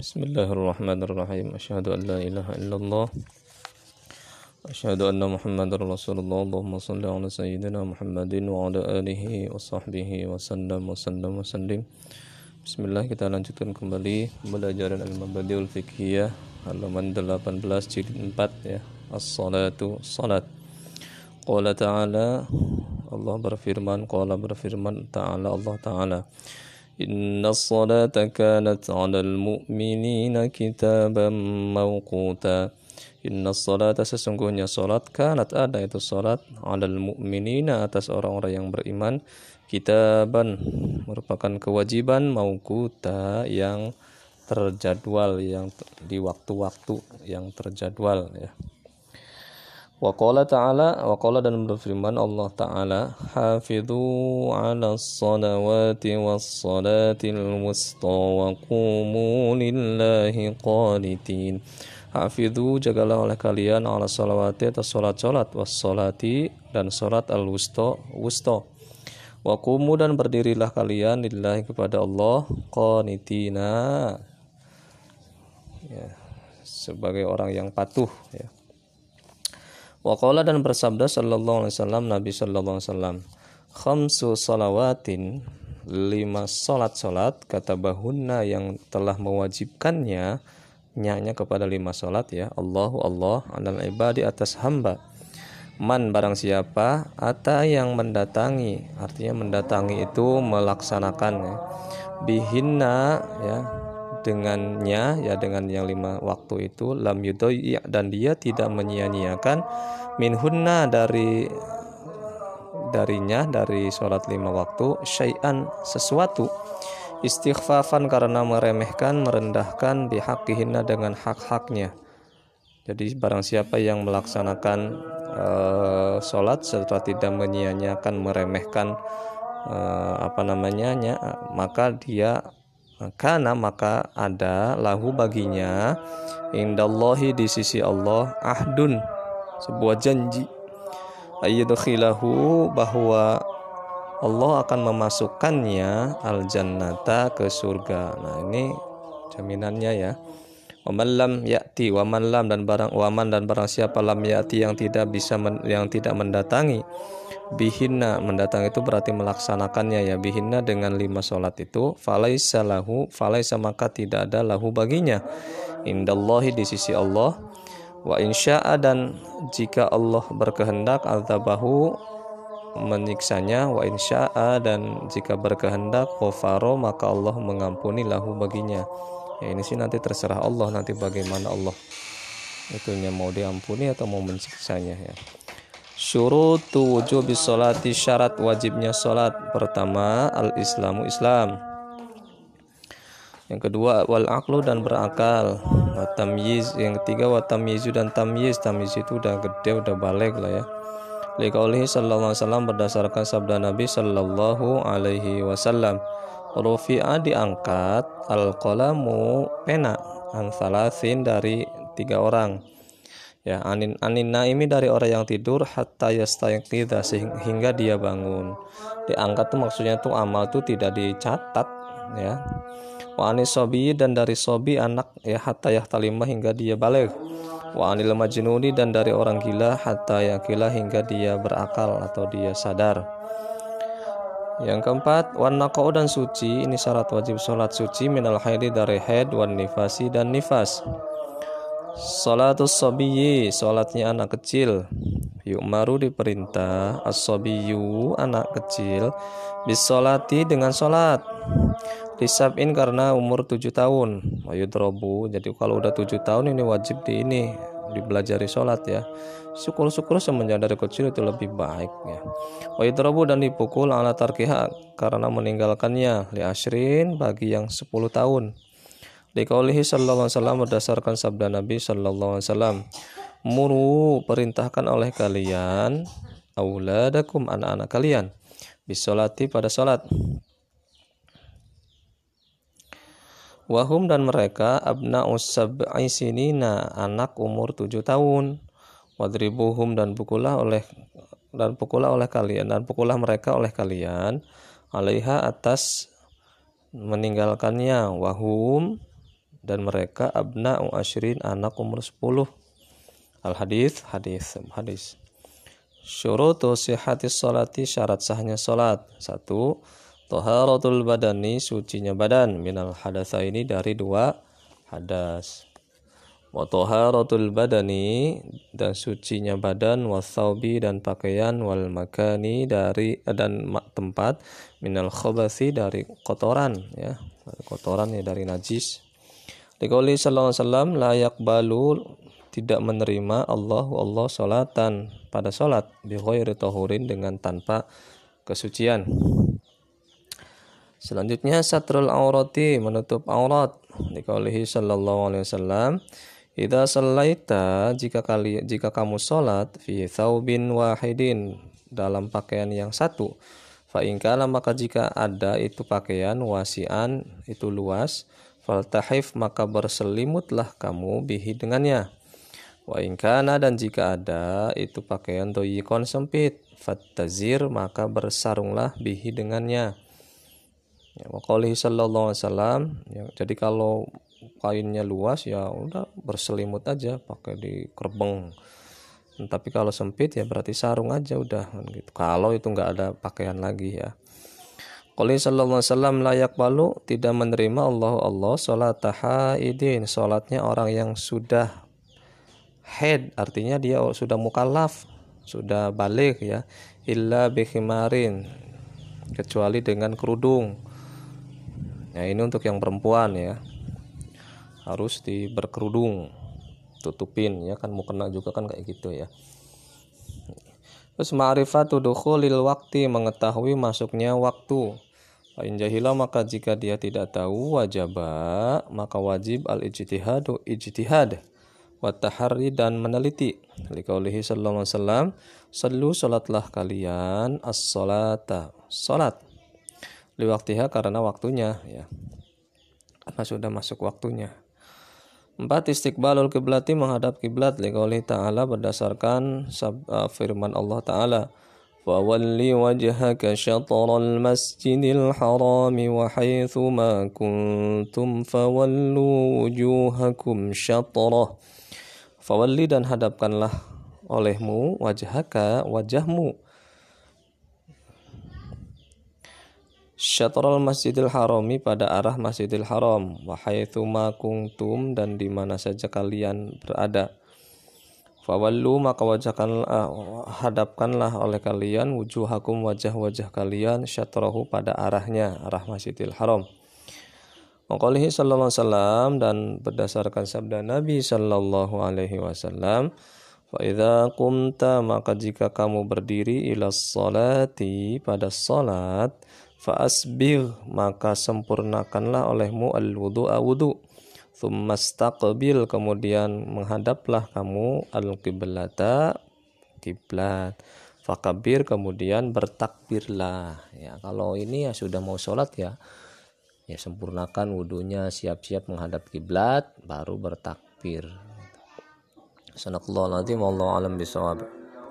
Bismillahirrahmanirrahim. Asyhadu an la ilaha illallah. Asyhadu anna Muhammadar Rasulullah. Allahumma shalli ala sayyidina Muhammadin wa ala alihi wa sahbihi wa sallam wa sallam wa sallim. Bismillah kita lanjutkan kembali pembelajaran Al-Mabadiul Fiqhiyah halaman 18 jilid 4 ya. As-salatu salat. Qala ta'ala Allah berfirman, qala berfirman ta'ala Allah ta'ala. إن الصلاة كانت على المؤمنين كتابا موقوتا إن الصلاة sesungguhnya salat kanat ada itu salat alal mu'minina atas orang-orang yang beriman kitaban merupakan kewajiban mauquta yang terjadwal yang di waktu-waktu yang terjadwal ya Wa qala ta'ala wa qala dan berfirman Allah taala hafidhu 'ala salawati was salatil wusta wa qumu lillahi qanitin. Hafidhu jagalah oleh kalian ala salawati atas salat-salat was salati dan salat al wusta wusta. Wa qumu dan berdirilah kalian lillahi kepada Allah qanitina. Ya sebagai orang yang patuh ya Waqala dan bersabda sallallahu alaihi wasallam Nabi sallallahu alaihi wasallam khamsu salawatin lima salat salat kata bahuna yang telah mewajibkannya nyanya kepada lima salat ya. Allahu Allah anal ibadi atas hamba. Man barang siapa ata yang mendatangi artinya mendatangi itu melaksanakan ya. Bihinna ya dengannya ya dengan yang lima waktu itu lam yudoi dan dia tidak menyia-nyiakan. Minhunna dari darinya dari sholat lima waktu syai'an sesuatu. Istighfafan karena meremehkan merendahkan bihaqihinna dengan hak-haknya. Jadi barang siapa yang melaksanakan uh, sholat setelah tidak menyia-nyiakan meremehkan uh, apa namanya maka dia karena maka ada lahu baginya indallahi di sisi Allah ahdun sebuah janji ayyadkhilahu bahwa Allah akan memasukkannya al jannata ke surga. Nah, ini jaminannya ya. Waman lam ya'ti waman lam dan barang waman dan barang siapa lam ya'ti yang tidak bisa men, yang tidak mendatangi bihinna mendatang itu berarti melaksanakannya ya. Bihinna dengan lima sholat itu falaisa lahu falaisa maka tidak ada lahu baginya. Indallahi di sisi Allah. Wa insya'a dan jika Allah berkehendak azabahu menyiksanya wa insya'a dan jika berkehendak ghafaro maka Allah mengampuni lahu baginya. Ya ini sih nanti terserah Allah nanti bagaimana Allah itunya mau diampuni atau mau mensiksanya ya Syurutu wujubi sholati syarat wajibnya sholat. Pertama al-islamu islam. Yang kedua wal aklu dan berakal. Watamyiz Yang ketiga watamyizu dan tamyiz. Tamyiz itu udah gede udah balik lah ya. Likaulihi sallallahu alaihi wasallam berdasarkan sabda Nabi sallallahu alaihi wasallam. Rufi'a diangkat al-qalamu pena An dari tiga orang ya anin anin naimi dari orang yang tidur hatta yastayqidha sehingga dia bangun. Diangkat tuh maksudnya tuh amal tuh tidak dicatat ya. Wa anis sobi dan dari sobi anak ya hatta yahtalimah hingga dia balik. Wa anil majnuni dan dari orang gila hatta yakila hingga dia berakal atau dia sadar. Yang keempat wan dan suci ini syarat wajib sholat suci minal haidi dari haid wan nifasi dan nifas Salatus sabiyyi, salatnya anak kecil. Yu'maru diperintah as-sabiyyu anak kecil bisolati dengan salat. Disabin karena umur 7 tahun. Wayudrobu. Jadi kalau udah 7 tahun ini wajib di ini dibelajari sholat ya syukur-syukur semenjak dari kecil itu lebih baik ya wayudrobu dan dipukul ala tarkiha karena meninggalkannya li bagi yang 10 tahun Dikaulihi sallallahu alaihi wasallam berdasarkan sabda Nabi sallallahu alaihi wasallam. Muru perintahkan oleh kalian auladakum anak-anak kalian bisolati pada salat. Wahum dan mereka abna sab'i sinina anak umur tujuh tahun. Wadribuhum dan pukulah oleh dan pukulah oleh kalian dan pukulah mereka oleh kalian alaiha atas meninggalkannya wahum dan mereka abna ashrin anak umur 10 al hadis hadis hadis. Syurutu sihhati salati syarat sahnya salat satu taharatul badani sucinya badan. Minal hadasa ini dari dua hadas. Wa taharatul badani dan sucinya badan. Wasaubi dan pakaian. Wal makani dari dan tempat. Minal khabasi dari kotoran ya. Kotoran ya dari najis Dikali sallallahu alaihi wasallam layak balu tidak menerima Allah Allah salatan pada salat bi ghairi tahurin dengan tanpa kesucian. Selanjutnya satrul aurati menutup aurat. Dikalihi sallallahu alaihi wasallam Idza sallaita jika kali jika kamu salat fi thawbin wahidin dalam pakaian yang satu fa maka jika ada itu pakaian wasian itu luas faltahif maka berselimutlah kamu bihi dengannya. Wa ingkana dan jika ada itu pakaian doyikon sempit. Fattazir maka bersarunglah bihi dengannya. Ya, sallallahu alaihi wasallam ya, jadi kalau kainnya luas ya udah berselimut aja pakai di kerbeng. Tapi kalau sempit ya berarti sarung aja udah kan gitu. Kalau itu nggak ada pakaian lagi ya Qali sallallahu alaihi layak balu tidak menerima Allah Allah salat haidin salatnya orang yang sudah head artinya dia sudah mukallaf sudah balik ya illa bikhimarin kecuali dengan kerudung. Ya ini untuk yang perempuan ya harus di berkerudung tutupin ya kan mau kena juga kan kayak gitu ya terus ma'rifatu dukhulil waktu mengetahui masuknya waktu Fa'in jahila maka jika dia tidak tahu wajaba maka wajib al ijtihadu ijtihad wa tahari dan meneliti. Likaulihi sallallahu alaihi wasallam, "Sallu salatlah kalian as-salata." Salat. Liwaktiha karena waktunya ya. Karena sudah masuk waktunya. Empat istiqbalul kiblati menghadap kiblat liqauli ta'ala berdasarkan sab, uh, firman Allah ta'ala فولي وجهك شطر المسجد الحرام وحيث ما كنتم فولوا وجوهكم شطره Fawalli dan hadapkanlah olehmu wajhaka wajahmu Syatrul Masjidil Harami pada arah Masjidil Haram. Wahaithu ma kuntum dan di mana saja kalian berada. Fawallu maka wajahkan uh, hadapkanlah oleh kalian wujuhakum wajah-wajah kalian syatrahu pada arahnya arah Masjidil Haram. Maqalihi sallallahu alaihi wasallam dan berdasarkan sabda Nabi sallallahu alaihi wasallam Fa idza qumta maka jika kamu berdiri ila salati pada salat Fa'asbir maka sempurnakanlah olehmu al-wudu'a wudu. Tsumastaqbil kemudian menghadaplah kamu al-qiblata kiblat. Fakabir kemudian bertakbirlah. Ya, kalau ini ya sudah mau sholat ya, ya sempurnakan wudhunya, siap-siap menghadap kiblat, baru bertakbir. Sanaqallahu alazim, wallahu alam bisawab.